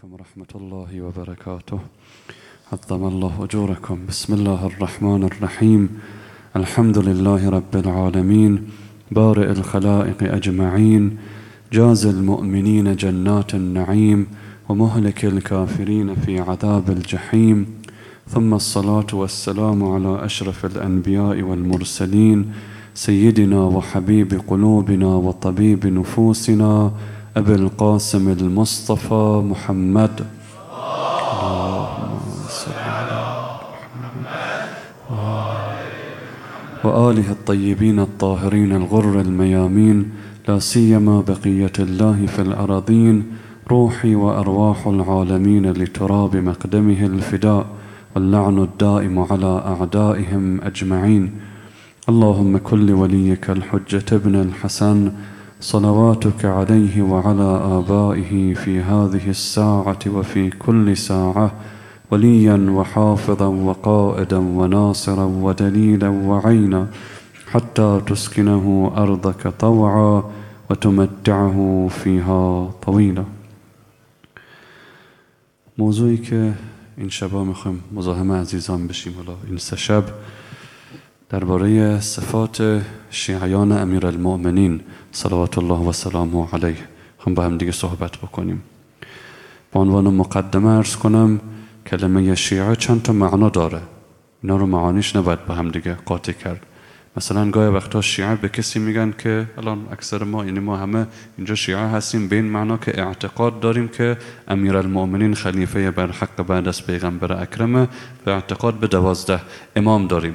عليكم ورحمة الله وبركاته. عظم الله أجوركم. بسم الله الرحمن الرحيم. الحمد لله رب العالمين. بارئ الخلائق أجمعين. جاز المؤمنين جنات النعيم. ومهلك الكافرين في عذاب الجحيم. ثم الصلاة والسلام على أشرف الأنبياء والمرسلين. سيدنا وحبيب قلوبنا وطبيب نفوسنا. أبي القاسم المصطفى محمد. اللهم صل على وآله الطيبين الطاهرين الغر الميامين لا سيما بقية الله في الأراضين روحي وأرواح العالمين لتراب مقدمه الفداء واللعن الدائم على أعدائهم أجمعين. اللهم كل وليك الحجة ابن الحسن صلواتك عليه وعلى آبائه في هذه الساعة وفي كل ساعة وليا وحافظا وقائدا وناصرا ودليلا وعينا حتى تسكنه أرضك طوعا وتمتعه فيها طويلا. موضوعی که این شبا میخوایم عزیزان بشیم حالا این سه شب درباره صفات شیعیان امیر المؤمنین صلوات الله و سلامه علیه. هم با هم دیگه صحبت بکنیم. با عنوان مقدمه ارز کنم کلمه شیعه چند تا معنا داره. اینا رو معانیش نباید با هم دیگه قاطع کرد. مثلا گاهی وقتا شیعه به کسی میگن که الان اکثر ما یعنی ما همه اینجا شیعه هستیم به این معنا که اعتقاد داریم که امیر المؤمنین خلیفه بر حق بعد از پیغمبر اکرمه و اعتقاد به دوازده امام داریم.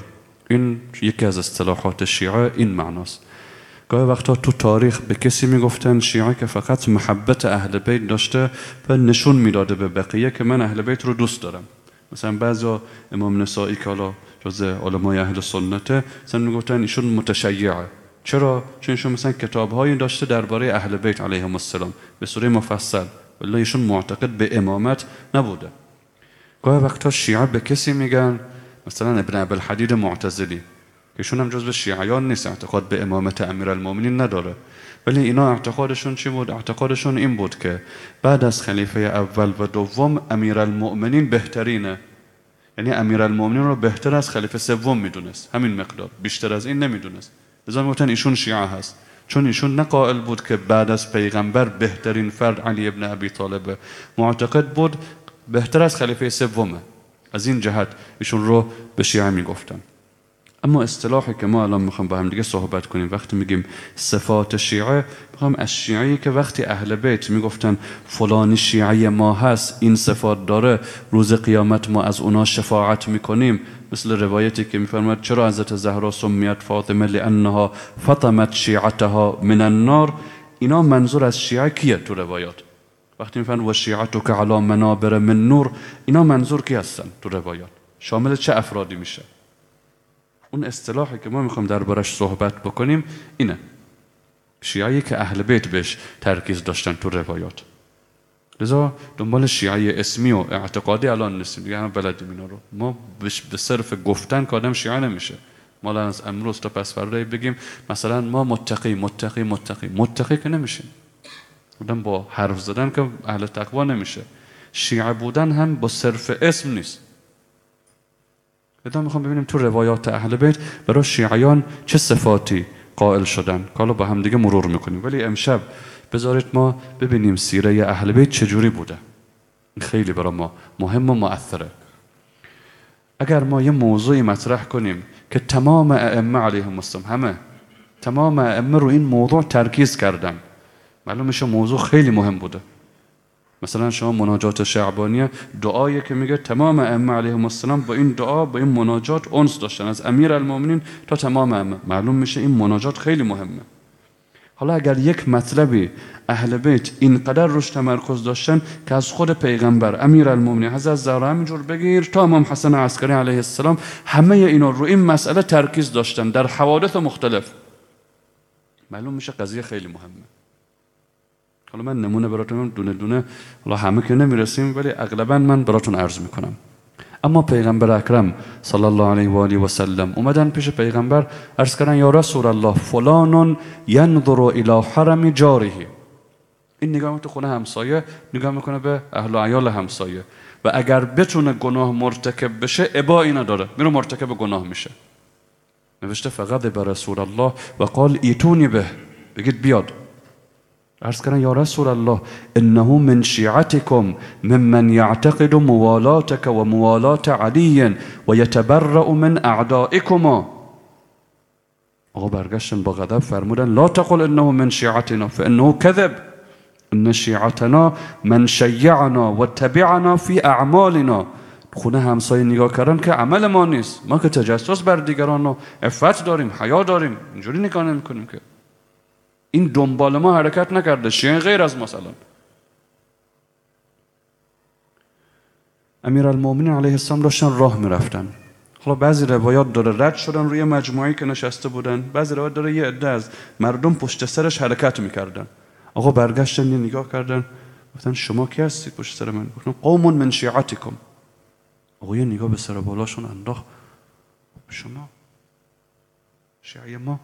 این یکی از اصطلاحات شیعه این معناست. گاهی وقتا تو تاریخ به کسی می‌گفتن شیعه که فقط محبت اهل بیت داشته و نشون می‌داده به بقیه که من اهل بیت رو دوست دارم. مثلا بعضا امام نسائی که حالا جز علمای اهل سنته مثلا می‌گفتن ایشون متشیعه. چرا؟ چون ایشون مثلا کتابهایی داشته درباره اهل بیت علیهم السلام. به صورت مفصل. ولی ایشون معتقد به امامت نبوده. گاهی وقتا شیعه به کسی میگن مثلا ابن ابل حدید معتزلی ایشون هم جزو شیعیان نیست اعتقاد به امامت امیرالمومنین نداره. ولی اینا اعتقادشون چی بود؟ اعتقادشون این بود که بعد از خلیفه اول و دوم امیرالمؤمنین بهترینه. یعنی امیرالمؤمنین رو بهتر از خلیفه سوم می‌دونست. همین مقدار. بیشتر از این نمی‌دونست. لذا می‌گفتن ایشون شیعه هست. چون ایشون نه قائل بود که بعد از پیغمبر بهترین فرد علی ابن ابی طالبه معتقد بود بهتر از خلیفه سومه. از این جهت ایشون رو به شیعه می‌گفتن. اما اصطلاحی که ما الان می‌خوام با هم دیگه صحبت کنیم وقتی میگیم صفات شیعه می‌خوام از شیعه که وقتی اهل بیت می‌گفتن فلانی شیعه ما هست این صفات داره روز قیامت ما از اونا شفاعت می‌کنیم مثل روایتی که میفرماد چرا حضرت زهرا سمیت فاطمه لانها فطمت شیعتها من النار؟ اینا منظور از شیعه کیه تو روایات؟ وقتی میفرماد و شیعتو که علا منابر من نور اینا منظور کی هستن تو روایات؟ شامل چه افرادی میشه؟ اون اصطلاحی که ما می‌خوایم دربارش صحبت بکنیم اینه. شیعی که اهل بیت بهش ترکیز داشتن تو روایات. لذا دنبال شیعی اسمی و اعتقادی الان نیستیم. دیگه هم بلدیم اینا رو. ما به صرف گفتن که آدم شیعه نمیشه. ما از امروز تا پس بگیم مثلا ما متقی متقی متقی. متقی که نمیشیم. بودن با حرف زدن که اهل تقوا نمیشه. شیعه بودن هم با صرف اسم نیست. لذا می‌خوام ببینیم تو روایات اهل بیت برای شیعیان چه صفاتی قائل شدن. که حالا با هم دیگه مرور می‌کنیم. ولی امشب بذارید ما ببینیم سیره اهل بیت چجوری بوده. خیلی برای ما مهم و مؤثره. اگر ما یه موضوعی مطرح کنیم که تمام ائمه علیهم السلام همه تمام ائمه رو این موضوع ترکیز کردن. معلوم میشه موضوع خیلی مهم بوده. مثلا شما مناجات شعبانیه دعایی که میگه تمام ائمه علیهم السلام با این دعا با این مناجات انس داشتن. از امیر المؤمنین تا تمام ائمه. معلوم میشه این مناجات خیلی مهمه. حالا اگر یک مطلبی اهل بیت اینقدر روش تمرکز داشتن که از خود پیغمبر امیر المومنین حضرت زهرا همینجور بگیر تا امام حسن عسکری علیه السلام همه اینا رو این مسئله ترکیز داشتن در حوادث مختلف. معلوم میشه قضیه خیلی مهمه. حالا من نمونه براتون دونه دونه. حالا همه که نمی‌رسیم ولی اغلبا من براتون عرض می‌کنم. اما پیغمبر اکرم صلی الله علیه و آله و سلم اومدن پیش پیغمبر عرض کردن یا رسول الله فلان ینظر الى حرم جاره این نگاه تو خونه همسایه نگاه می‌کنه به اهل و عیال همسایه. و اگر بتونه گناه مرتکب بشه ابا اینا داره میره مرتکب گناه میشه. نوشته فقط به رسول الله و قال ایتونی به. بگید بیاد. عرض کردن یا رسول الله إنه من شیعتکم ممن یعتقد موالاتك و موالات علی و یتبرأ من اعدائکما آقا برگشتن با غضب فرمودن لا تقل إنه من شیعتنا فإنه کذب إن شیعتنا من شیعنا و تبعنا فی أعمالنا. خونه همسایه نگاه کردن که عمل ما نیست. ما که تجسس بر دیگران و افت داریم حیا داریم اینجوری نگاه نمی کنیم که. این دنبال ما حرکت نکرده شیعه غیر از مثلا. امیر المومنین علیه السلام داشتن راه می‌رفتن. حالا بعضی روایات داره رد شدن روی مجموعی که نشسته بودن. بعضی روایات داره یه عده از مردم پشت سرش حرکت می‌کردن. آقا برگشتن یه نگاه کردن. گفتن شما کی هستید پشت سر من؟ گفتن قوم من شیعتکم. آقا یه نگاه به سر بالاشون انداخت. شما؟ شیعه ما؟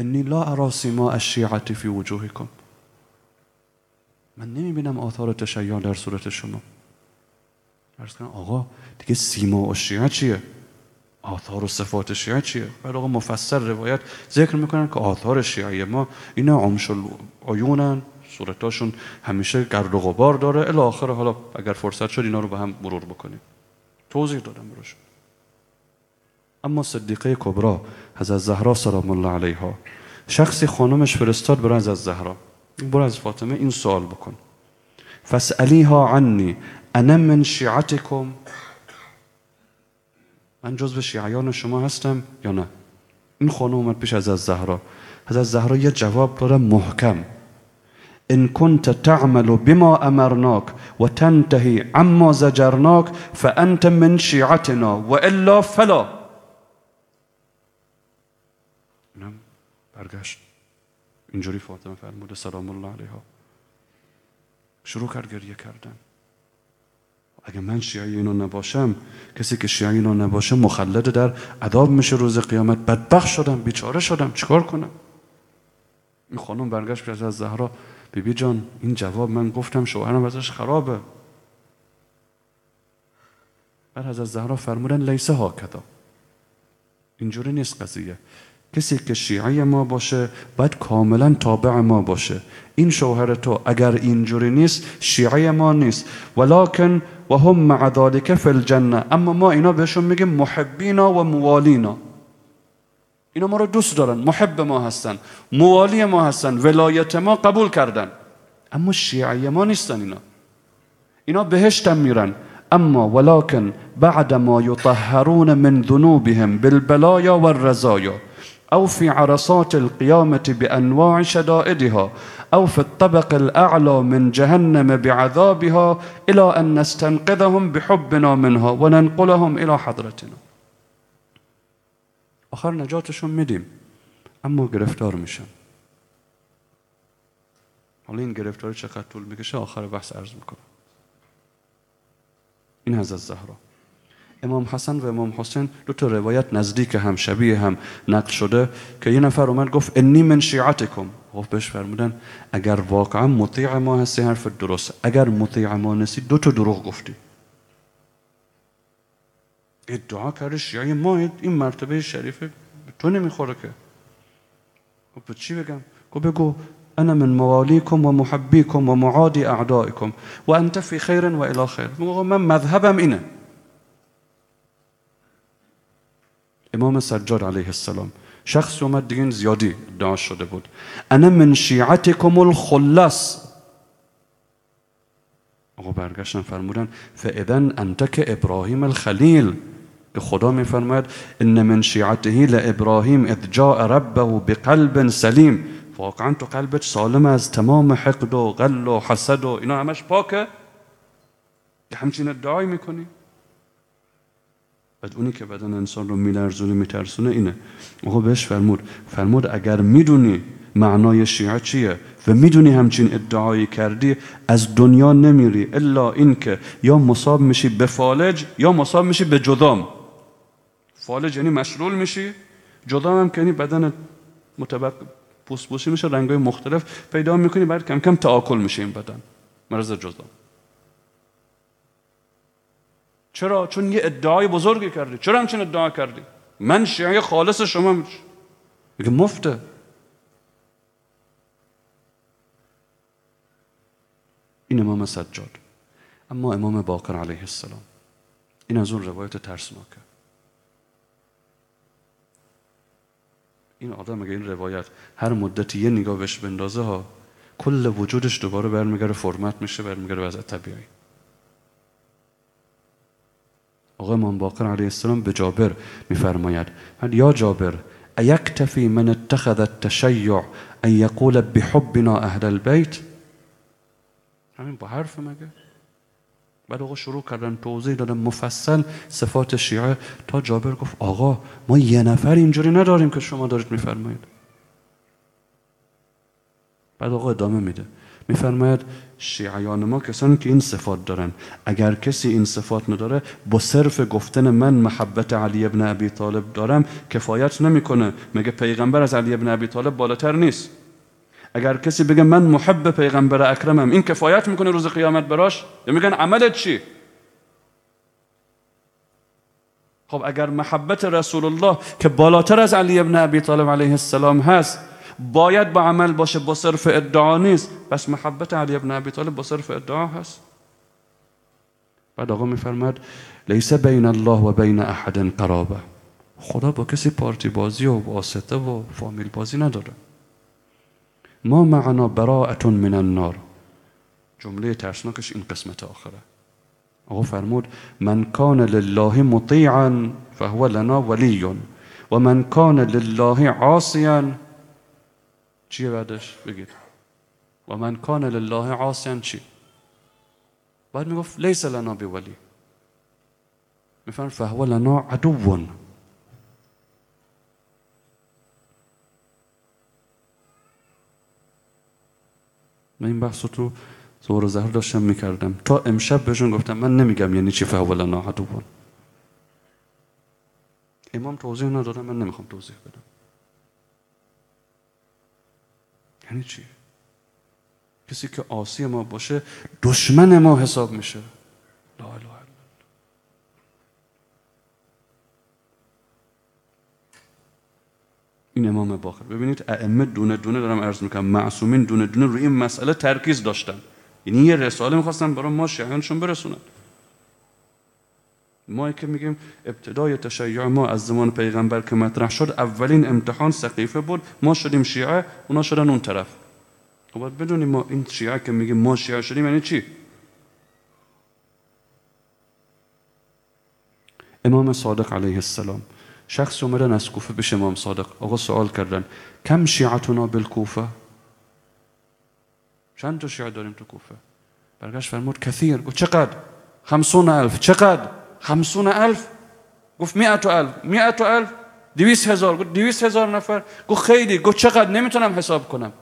انی لا ارا سیما الشیعه فی وجوهکم من نمی‌بینم آثار تشیع در صورت شما. ارز کنم آقا دیگه سیما و شیعه چیه؟ آثار و صفات شیعه چیه؟ بعد آقا مفسر روایت ذکر می‌کنن که آثار شیعه ما اینا عمش عیونن صورتاشون همیشه گرد و غبار داره الی حالا اگر فرصت شد اینا رو به هم مرور بکنیم. توضیح دادم براشون اما صدیقه کبرا حضرت زهرا سلام الله علیها. شخصی خانمش فرستاد برای از زهرا برو از فاطمه این سوال بکن. فسألیها عنی انا من شیعتکم؟ من جزو شیعیان شما هستم یا نه؟ این خانم اومد پیش از زهرا حضرت زهرا یه جواب داره محکم. ان كنت تعمل بما امرناك وتنتهي عما زجرناك فانت من شيعتنا والا فلا. برگشت. اینجوری فاطمه فرموده سلام الله علیها. شروع کرد گریه کردن. اگه من شیعه اینو نباشم کسی که شیعه اینو نباشه مخلد در عذاب میشه روز قیامت. بدبخت شدم بیچاره شدم. چیکار کنم؟ این خانم برگشت پیش از زهرا. بیبی جان این جواب من گفتم شوهرم ازش خرابه. بعد از زهرا فرمودن لیسه ها کدا اینجوری نیست قضیه. کسی که شیعه ما باشه باید کاملا تابع ما باشه. این شوهر تو اگر اینجوری نیست شیعه ما نیست. ولکن و هم مع ذلك فی الجنه اما ما اینا بهشون میگیم محبینا و موالینا. اینا ما رو دوست دارن محب ما هستن. موالی ما هستن ولایت ما قبول کردن. اما شیعه ما نیستن اینا. اینا بهشتم میرن. اما ولكن بعد ما يطهرون من ذنوبهم بالبلايا والرزايا أو في عرصات القيامة بأنواع شدائدها أو في الطبق الأعلى من جهنم بعذابها إلى أن نستنقذهم بحبنا منها وننقلهم إلى حضرتنا. آخر نجاتشون میدیم. اما گرفتار میشن. حالا این گرفتاری چقدر طول می‌کشه؟ آخر بحث عرض می‌کنم. این از زهرا امام حسن و امام حسین دو تا روایت نزدیک هم شبیه هم نقل شده که یه نفر اومد گفت انی من شیعتکم. گفت بهش فرمودن اگر واقعا مطیع ما هستی حرف درست. اگر مطیع ما نسی دو تا دروغ گفتی. ادعا کرده شیعه ما این مرتبه شریفه تو نمی‌خوره که. خب چی بگم؟ گفت بگو انا من موالیکم و محبیکم و معادی اعدائکم و انت فی خیر و الی خیر. من مذهبم اینه. امام سجاد علیه السلام. شخص اومد دیگه زیادی ادعا شده بود. انا من شیعتکم الخلص آقا برگشتن فرمودن فاذن انت که ابراهیم الخلیل. که خدا میفرماید ان من شیعته لابراهیم اذ جاء ربه بقلب سلیم. واقعا تو قلبت سالم از تمام حقد و غل و حسد و اینا همش پاکه. همچین ادعای می‌کنی؟ بعد اونی که بدن انسان رو میلرزونه میترسونه اینه. آقا بهش فرمود. فرمود اگر می‌دونی معنای شیعه چیه و می‌دونی همچین ادعایی کردی از دنیا نمیری الا اینکه یا مصاب میشی به فالج یا مصاب میشی به جدام. فالج یعنی مشلول میشی جدام هم که یعنی بدن متبق پوست بوشی میشه رنگای مختلف پیدا می‌کنی بعد کم کم تعاکل میشه این بدن. مرض جذام چرا؟ چون یه ادعای بزرگی کردی. چرا همچین ادعا کردی؟ من شیعه خالص شما میشه میگه مفته. این امام سجاد. اما امام باقر علیه السلام. این از اون روایت ترسناکه این آدم اگه این روایت هر مدتی یه نگاه بهش بندازه ها کل وجودش دوباره برمیگره فرمت میشه برمیگره وضع طبیعی. آقای امام باقر علیه السلام به جابر میفرماید. یا جابر ایکتفی من اتخذ التشیع ان یقول بحبنا اهل البیت؟ همین با حرف مگه؟ بعد آقا شروع کردن توضیح دادن مفصل صفات شیعه. تا جابر گفت آقا ما یه نفر اینجوری نداریم که شما دارید میفرمایید. بعد آقا ادامه میده. میفرماید شیعیان ما کسانی که این صفات دارن. اگر کسی این صفات نداره با صرف گفتن من محبت علی ابن ابی طالب دارم کفایت نمی‌کنه. مگه پیغمبر از علی ابن ابی طالب بالاتر نیست. اگر کسی بگه من محب پیغمبر اکرمم این کفایت می‌کنه روز قیامت براش؟ یا میگن عملت چی؟ خب اگر محبت رسول الله که بالاتر از علی ابن ابی طالب علیه السلام هست باید با عمل باشه با صرف ادعا نیست. پس محبت علی ابن ابی طالب با صرف ادعا هست. بعد آقا میفرماد لیس بین الله و بین احد قرابه. خدا با کسی پارتی بازی و واسطه و فامیل بازی نداره. ما معنا براعت من النار. جمله ترسناکش این قسمت آخره. آقا فرمود من کان لله مطیعا فهو لنا ولی و من کان لله عاصیا چیه بعدش؟ بگید. و من کان لله عاصیا چی؟ بعد می‌گفت لیس لنا بولی. میفرم فهو لنا عدو من این بحث تو زور زهر داشتم می‌کردم. تا امشب بهشون گفتم من نمیگم یعنی چی فهول ناعدوان امام توضیح ندادم من نمی‌خوام توضیح بدم. یعنی چی؟ کسی که آسی ما باشه دشمن ما حساب میشه. لا اله این امام باقر. ببینید ائمه دونه دونه دارم عرض می‌کنم. معصومین دونه دونه روی این مسئله ترکیز داشتن. یعنی یه رساله می‌خواستن برای ما شیعانشون برسونن. ما که میگیم ابتدای تشیع ما از زمان پیغمبر که مطرح شد اولین امتحان سقیفه بود. ما شدیم شیعه اونا شدن اون طرف. خب باید بدونیم ما این شیعه که میگیم ما شیعه شدیم یعنی چی؟ امام صادق علیه السلام شخص اومدن از کوفه به امام صادق. آقا سوال کردن کم شیعتنا بالکوفه؟ چند تا شیعه داریم تو کوفه؟ برگشت فرمود کثیر. گفت چقدر؟ خمسون الف. چقدر؟ خمسون الف. گفت میعت الف. میعت الف. دویست هزار. گفت دویست هزار نفر. گفت خیلی. گفت چقدر؟ نمی‌تونم حساب کنم.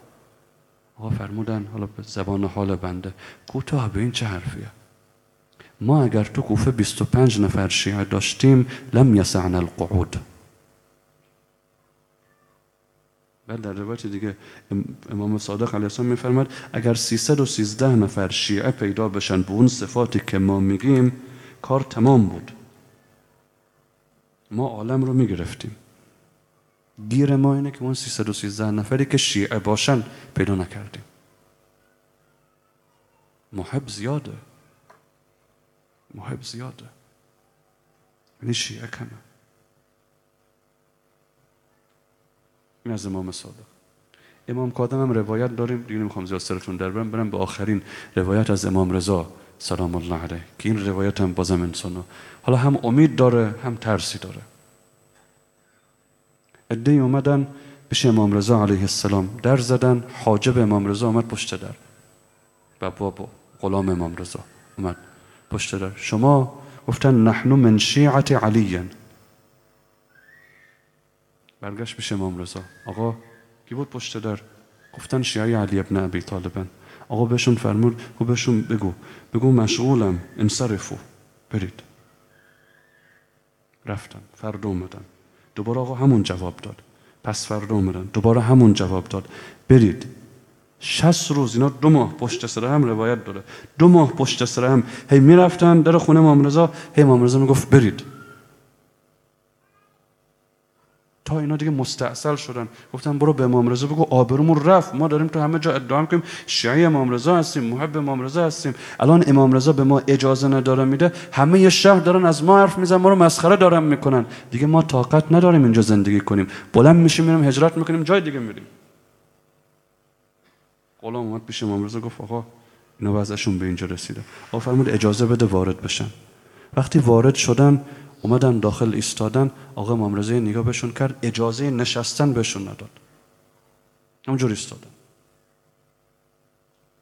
آقا فرمودن. حالا به زبان حال بنده. کوتاه به این چه حرفیه؟ ما اگر تو کوفه 25 نفر شیعه داشتیم لم یسعنا القعود. بعد در روایت دیگه امام صادق علیه السلام میفرماد اگر 313 نفر شیعه پیدا بشن به اون صفاتی که ما میگیم کار تمام بود. ما عالم رو می‌گرفتیم. گیر ما اینه که اون 313 نفری که شیعه باشن پیدا نکردیم. محب زیاده. محب زیاده. یعنی شیعه کمه. این از امام صادق. امام کادم هم روایت داریم. دیگه نمی‌خوام زیاد سرتون در برم برم به آخرین روایت از امام رضا. سلام الله علیه. که این روایت هم بازم انسانو حالا هم امید داره هم ترسی داره. ادهی اومدن پیش امام رضا علیه السلام در زدن. حاجب امام رضا اومد پشت در. و بابا غلام امام رضا اومد پشت در. شما گفتن نحن من شیعت علی برگشت پیش امام رضا. آقا کی بود پشت در؟ گفتن شیعه علی ابن ابی طالبن. آقا بهشون فرمود گو بهشون بگو. بگو مشغولم انصرفو. برید. رفتن. فرد اومدن. دوباره آقا همون جواب داد. پس فردا اومدن. دوباره همون جواب داد. برید. شست روز اینا دو ماه پشت سر هم روایت داره. دو ماه پشت سر هم. هی می‌رفتن در خونه امام رضا هی امام رضا می‌گفت برید. تا اینا دیگه مستاصل شدن. گفتن برو به امام رضا بگو آبرومون رفت. ما داریم تو همه جا ادعا کنیم شیعه امام رضا هستیم محب امام رضا هستیم. الان امام رضا به ما اجازه نداره میده. همه شهر دارن از ما حرف می‌زنن ما رو مسخره دارن می‌کنن. دیگه ما طاقت نداریم اینجا زندگی کنیم. بلند میشیم میریم هجرت می‌کنیم جای دیگه میریم. غلام اومد پیش امام رضا گفت آقا اینا وضعشون به اینجا رسیده. آقا فرمود اجازه بده وارد بشن. وقتی وارد شدن اومدن داخل ایستادن آقا امام رضا نگاه بهشون کرد اجازه نشستن بهشون نداد. همونجور ایستادن.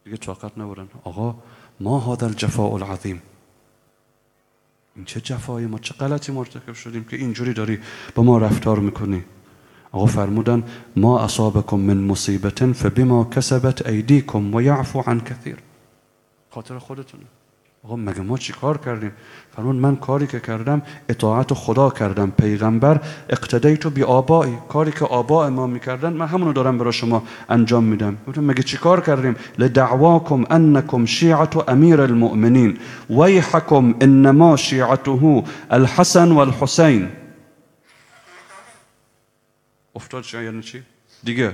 دیگه طاقت نبودن آقا ما هذا الجفاء العظیم. این چه جفایی ما چه غلطی مرتکب شدیم که اینجوری داری با ما رفتار می‌کنی؟ آقا فرمودن ما اصابکم من مصیبت فبما کسبت ایدیکم و یعفو عن کثیر. خاطر خودتونه. آقا مگه ما چی کار کردیم؟ فرمون من کاری که کردم اطاعت خدا کردم پیغمبر اقتدیتو بی آبایی کاری که آبا ما می‌کردن من همونو دارم برای شما انجام میدم. مگه چی کار کردیم؟ لدعواکم انکم شیعت امیر المؤمنین. ویحکم انما شیعته الحسن والحسین. افتاد شیعه یعنی چی؟ دیگه.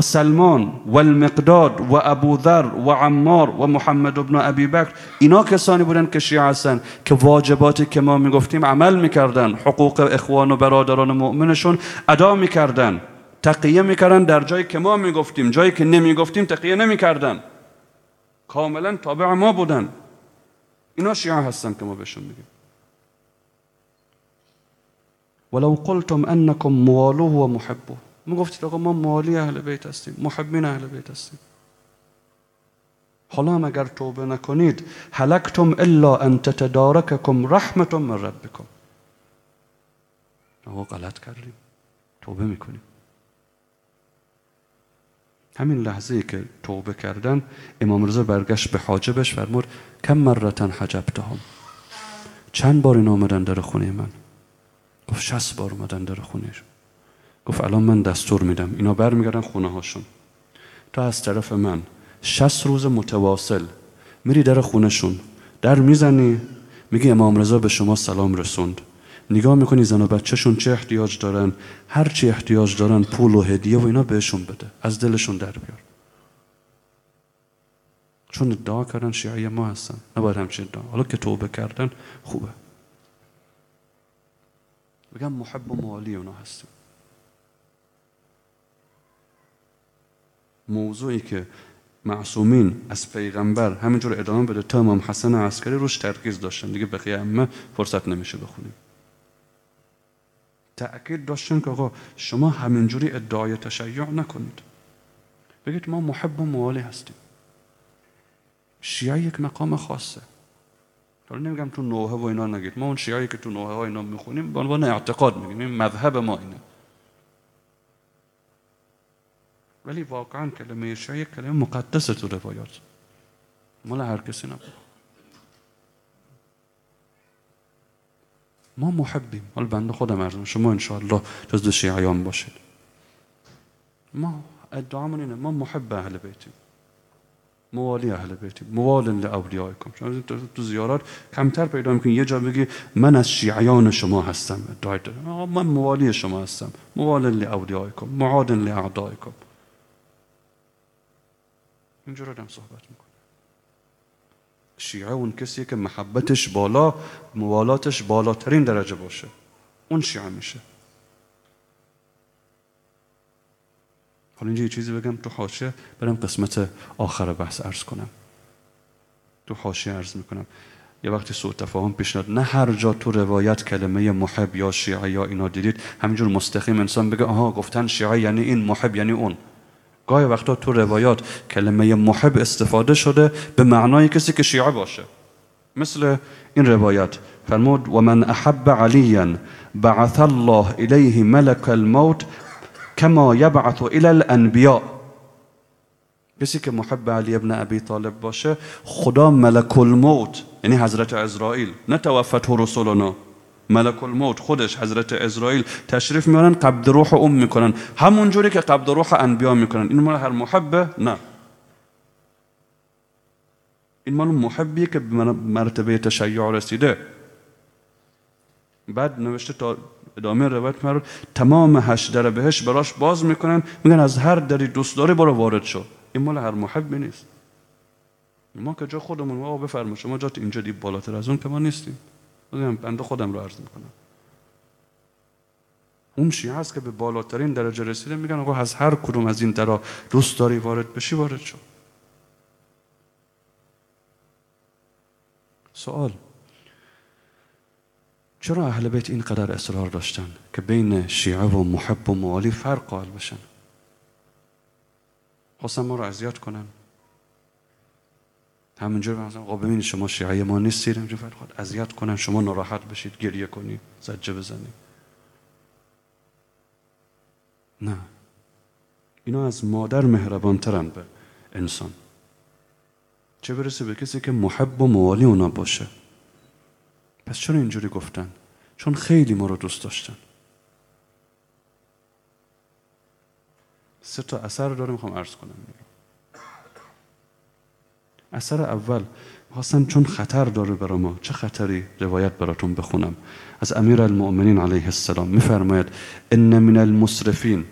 سلمان و المقداد و ابو ذر و عمار و محمد ابن ابی بکر اینا کسانی بودن که شیعه هستن که واجباتی که ما می‌گفتیم عمل می‌کردن حقوق اخوان و برادران مؤمنشون ادا می‌کردن تقیه می‌کردن در جایی که ما می‌گفتیم. جایی که نمی‌گفتیم تقیه نمی‌کردن. کاملا تابع ما بودن. اینا شیعه هستن که ما بهشون میگیم. ولو قلتم انکم موالوه و محبوه. می‌گفتید آقا ما مالی اهل بیت هستیم محبین اهل بیت هستیم. حالا اگر توبه نکنید هلکتم الا ان تتدارککم رحمت من ربکم. آقا غلط کردیم توبه می‌کنیم. همین لحظه که توبه کردن امام رضا برگشت به حاجبش فرمود کم مرتن حجبتهم. چند بار این آمدن در خونه من؟ گفت شست بار اومدن در خونهش. گفت الان من دستور میدم. اینا برمیگردن خونه هاشون. تا از طرف من. شست روز متواصل. میری در خونهشون. در می‌زنی. میگی امام رضا به شما سلام رسوند. نگاه می‌کنی زن و بچهشون چه احتیاج دارن؟ هر چی احتیاج دارن پول و هدیه و اینا بهشون بده. از دلشون در بیار. چون ادعا کردن شیعه ما هستن. نباید همچین ادعا. حالا که توبه کردن خوبه. بگم محب و موالی اونا هستیم موضوعی که معصومین از پیغمبر همینجور ادامه بده تا امام حسن عسکری روش ترکیز داشتن. دیگه بقیه همه فرصت نمیشه بخونیم. تأکید داشتن که آقا شما همینجوری ادعای تشیع نکنید. بگید ما محب و موالی هستیم. شیعه یک مقام خاصه. حالا نمیگم تو نوحه و اینا نگید. ما اون شیعه که تو نوحه ها اینا می‌خونیم به عنوان اعتقاد میگیم. این مذهب ما اینه. ولی واقعا کلمه شیعه کلمه مقدسه تو روایات. مال هر کسی نبود. ما محبیم. حالا بنده خودم ارزم. شما انشاءالله جز شیعیان باشید. ما ادعامون اینه. ما محب اهل بیتیم. موالی اهل بیتیم. موال لاولیائکم شما تو زیارات کمتر پیدا می‌کنی. یه جا بگی من از شیعیان شما هستم. ادعای من موالی شما هستم. موال لاولیائکم معاد لاعدائکم اینجور آدم صحبت می‌کنه. شیعه اون کسیه که محبتش بالا موالاتش بالاترین درجه باشه. اون شیعه میشه. حالا اینجا یه چیزی بگم. تو حاشیه برم قسمت آخر بحث عرض کنم. تو حاشیه عرض می‌کنم. یه وقتی سوء تفاهم پیش نه هر جا تو روایت کلمه محب یا شیعه یا اینا دیدید همینجور مستقیم انسان بگه آها گفتن شیعه یعنی این محب یعنی اون. گاهی وقتا تو روایات کلمه محب استفاده شده به معنای کسی که شیعه باشه. مثل این روایت فرمود و من احب علیا بعث الله الیه ملک الموت کما یبعث الى الانبیاء. کسی که محب علی ابن ابی طالب باشه خدا ملک الموت یعنی حضرت عزرائیل نه توفته رسولنا. ملک الموت خودش حضرت اسرائیل تشریف میارن قبض روح ام می‌کنن. همون جوری که قبض روح انبیا می‌کنن. این مال هر محبه؟ نه. این مال محبیه که به مرتبه تشیع رسیده. بعد نوشته تا ادامه روایت مرد تمام هشت در بهش براش باز می‌کنن. میگن از هر دری دوست داری برو وارد شو. این مال هر محبی نیست. ما که جا خودمون آقا بفرما شما جات اینجا دی بالاتر از اون که ما نیستیم. بنده خودم رو عرض می‌کنم. اون شیعه هست که به بالاترین درجه رسیده میگن آقا از هر کدوم از این درا دوست داری وارد بشی وارد شو. سوال. چرا اهل بیت اینقدر اصرار داشتن که بین شیعه و محب و موالی فرق قائل بشن؟ خواستن ما رو اذیت کنن. همینجور مثلا آقا ببینید شما شیعه ما نیستید اینجور فرق اذیت کنن شما ناراحت بشید گریه کنید زجه بزنید نه. اینا از مادر مهربانترن به انسان. چه برسه به کسی که محب و موالی اونا باشه؟ پس چرا اینجوری گفتن؟ چون خیلی ما رو دوست داشتن. سه تا اثر داره می‌خوام عرض کنم. اثر اول خواستم چون خطر داره برای ما چه خطری؟ روایت براتون بخونم. از امیر المؤمنین علیه السلام میفرماید ان من المصرفین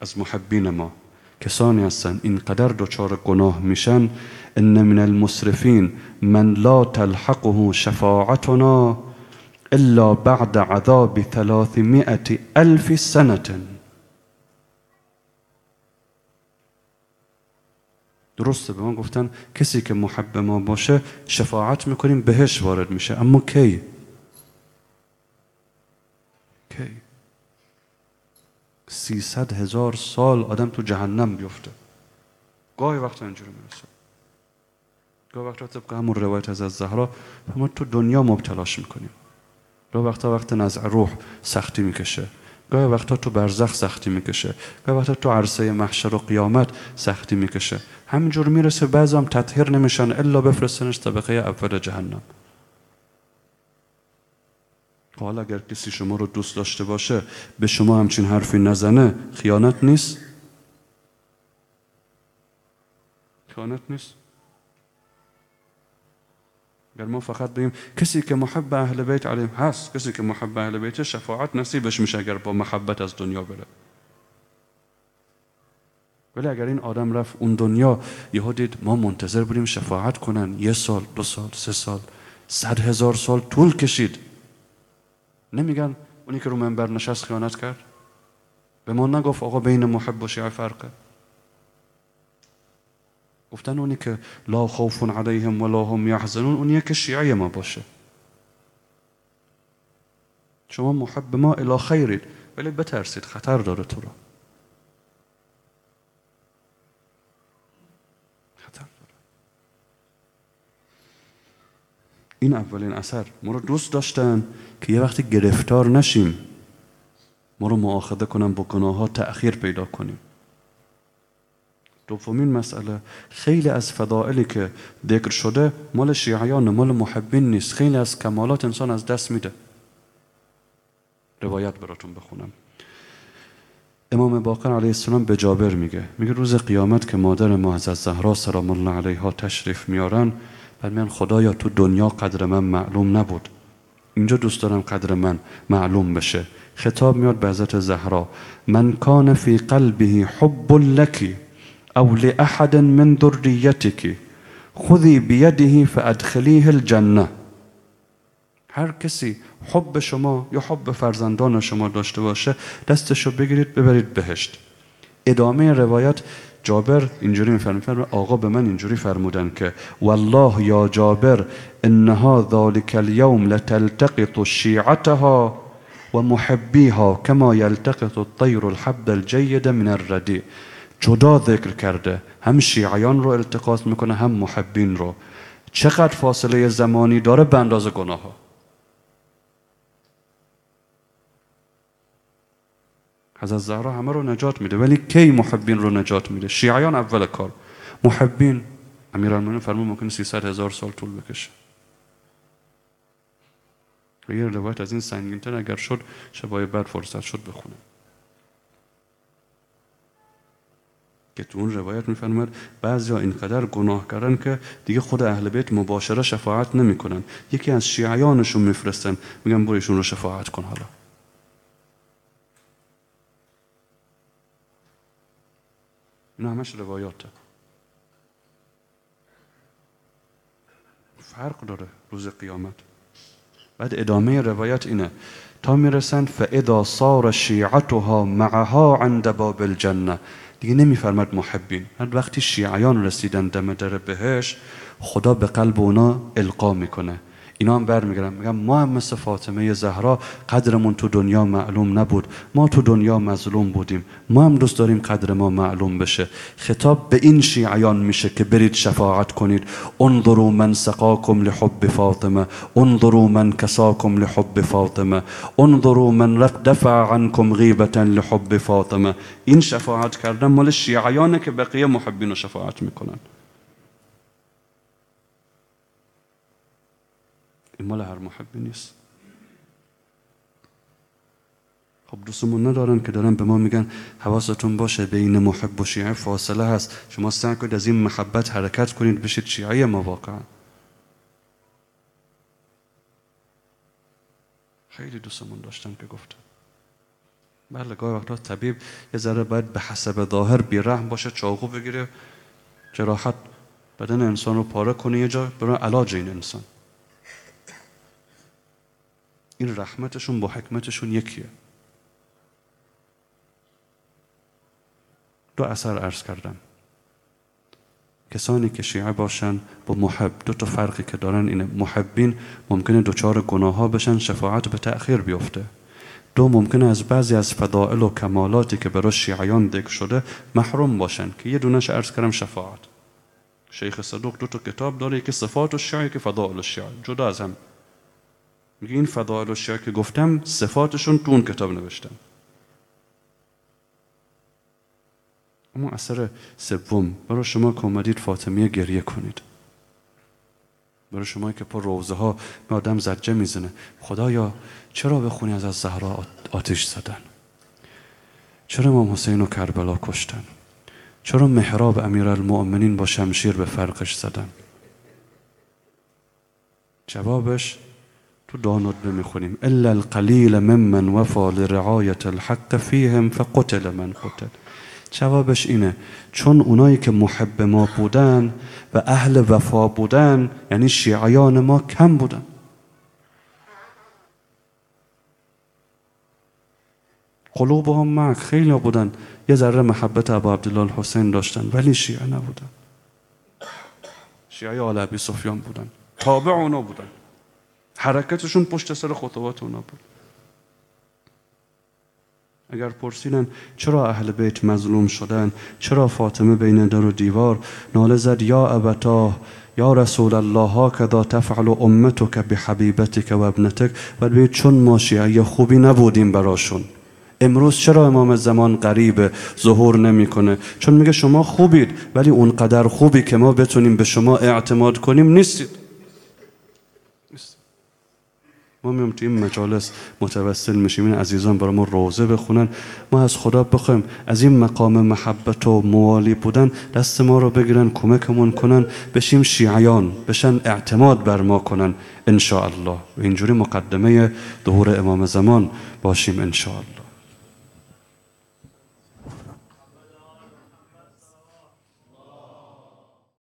از محبین ما. کسانی هستن اینقدر دچار گناه میشن. ان من المصرفین من لا تلحقه شفاعتنا الا بعد عذاب ثلاثمائة الف سنة. درسته به ما گفتن کسی که محب ما باشه شفاعت می‌کنیم بهش وارد میشه. اما کی؟ کی؟ سیصد هزار سال آدم تو جهنم بیفته. گاهی وقتا اینجوری می‌رسه. گاهی وقتا طبق همون روایت از زهرا ما تو دنیا مبتلاش می‌کنیم. گاهی وقتا وقت نزع روح سختی می‌کشه. گاهی وقتا تو برزخ سختی می‌کشه. گاهی وقتا تو عرصه محشر و قیامت سختی می‌کشه. همینجور می‌رسه بعضی هم تطهیر نمیشن الا بفرستنش طبقه اول جهنم. حالا اگر کسی شما رو دوست داشته باشه به شما همچین حرفی نزنه خیانت نیست؟ خیانت نیست؟ اگر ما فقط بگیم کسی که محب اهل بیت علیهم هست کسی که محب اهل بیت شفاعت نصیبش میشه اگر با محبت از دنیا بره. ولی اگر این آدم رفت اون دنیا یهو دید ما منتظر بودیم شفاعت کنن. یه سال دو سال سه سال صد هزار سال طول کشید. نمیگن اونی که رو منبر نشست خیانت کرد؟ به ما نگفت آقا بین محب و شیعه فرقه. گفتن اونی که لا خوف علیهم ولا هم یحزنون اونیه که شیعه ما باشه. شما محب ما الی خیرید. ولی بترسید خطر داره تو رو خطر داره این اولین اثر. ما رو دوست داشتن که یه وقتی گرفتار نشیم ما رو معاخده کنن با گناه ها تأخیر پیدا کنیم. دومین مسئله خیلی از فضائلی که ذکر شده مال شیعیان مال محبین نیست. خیلی از کمالات انسان از دست میده. روایت براتون بخونم. امام باقر علیه السلام به جابر میگه میگه روز قیامت که مادر ما از زهرا سلام الله علیها تشریف میارن بعد میان خدایا تو دنیا قدر من معلوم نبود. اینجا دوست دارم قدر من معلوم بشه. خطاب میاد به حضرت زهرا من کان فی قلبه حب لکی او لأحد من ذریتك خذی بیده فادخلیه الجنه. هر کسی حب شما یا حب فرزندان شما داشته باشه دستشو بگیرید ببرید بهشت. ادامه روایت جابر اینجوری میفرمه آقا به من اینجوری فرمودن که والله یا جابر انها ذلك اليوم لتلتقط شیعتها و محبیها کما یلتقط الطیر الحب الجید من الردی. جدا ذکر کرده هم شیعیان رو التقاط می‌کنه هم محبین رو. چقدر فاصله زمانی داره به اندازه گناه ها حضرت زهرا همه رو نجات میده. ولی کی محبین رو نجات میده؟ شیعیان اول کار. محبین امیرالمومنین فرمود ممکن 300 هزار سال طول بکشه. و یه روایت از این سنگینتر اگر شد شبای بعد فرصت شد بخونم. که تو اون روایت میفرماد بعضیا اینقدر گناه کردن که دیگه خود اهل بیت مباشره شفاعت نمی‌کنن. یکی از شیعیانشون میفرستن. میگن برو ایشون رو شفاعت کن حالا. این همش روایاته. فرق داره روز قیامت. بعد ادامه روایت اینه. تا می‌رسن فاذا صار شیعتها معها عند باب الجنه دیگه نمیفرمد محبین. هر وقتی شیعیان رسیدن دم در بهش خدا به قلب اونا القا می‌کنه. اینا هم برمیگردن. میگن ما هم مثل فاطمه زهرا قدرمون تو دنیا معلوم نبود. ما تو دنیا مظلوم بودیم. ما هم دوست داریم قدر ما معلوم بشه. خطاب به این شیعیان میشه که برید شفاعت کنید. انظروا من سقاکم لحب فاطمه. انظروا من کساکم لحب فاطمه. انظروا من دفع عنكم غیبتا لحب فاطمه. این شفاعت کردن مال شیعیانه که بقیه محبین رو شفاعت می‌کنن. مال هر محبی نیست. خب دوستمون ندارن که دارن به ما میگن حواستون باشه بین محب و شیعه فاصله هست. شما سعی کنید از این محبت حرکت کنید بشید شیعه ما واقعا. خیلی دوستمون داشتم که گفتم بله گاهی وقتا طبیب یه ذره باید به حسب ظاهر بیرحم باشه چاقو بگیره جراحت بدن انسان رو پاره کنه یه جا برای علاج این انسان. این رحمتشون با حکمتشون یکیه. دو اثر عرض کردم. کسانی که شیعه باشن با محب دو تا فرقی که دارن اینه. محبین ممکنه دوچار گناه ها بشن شفاعت به تأخیر بیفته. دو ممکنه از بعضی از فضائل و کمالاتی که برای شیعیان ذکر شده محروم باشن که یه دونش عرض کردم شفاعت. شیخ صدوق دو تا کتاب داره که صفات و شیعه که فضائل شیعه جدا از هم. میگه این فضائل و شیعه که گفتم صفاتشون تو اون کتاب نوشتم اما اثر سوم برای شما که اومدید فاطمیه گریه کنید. برای شما که پر روزه ها به آدم زجه می‌زنه. خدایا چرا بخونی از از زهرا آتش زدن؟ چرا امام حسین و کربلا کشتن؟ چرا محراب امیر المؤمنین با شمشیر به فرقش زدن؟ جوابش تو دانود می‌خونیم. الا القلیل ممن وفا لرعایت الحق فیهم فقتل من قتل. جوابش اینه. چون اونایی که محب ما بودن و اهل وفا بودن یعنی شیعیان ما کم بودن. قلوبهم معک خیلی بودن. یه ذره محبت ابا عبدالله حسین داشتن ولی شیعه نبودن. شیعه آل ابی سفیان بودن. تابع اونا بودن. حرکتشون پشت سر خطوات اونا بود اگر پرسیدن چرا اهل بیت مظلوم شدن؟ چرا فاطمه بین در و دیوار ناله زد یا ابتا یا رسول الله ها کدا تفعل امتک بحبیبتک و ابنتک؟ و چون ما شیعه خوبی نبودیم براشون. امروز چرا امام زمان غریب ظهور نمی‌کنه؟ چون میگه شما خوبید ولی اونقدر خوبی که ما بتونیم به شما اعتماد کنیم نیستید. ما میام توی این مجالس متوسل میشیم. این عزیزان برای ما روزه بخونن. ما از خدا بخوایم از این مقام محبت و موالی بودن دست ما رو بگیرن کمکمون کنن بشیم شیعیان بشن اعتماد بر ما کنن. ان الله و اینجوری مقدمه ظهور امام زمان باشیم ان الله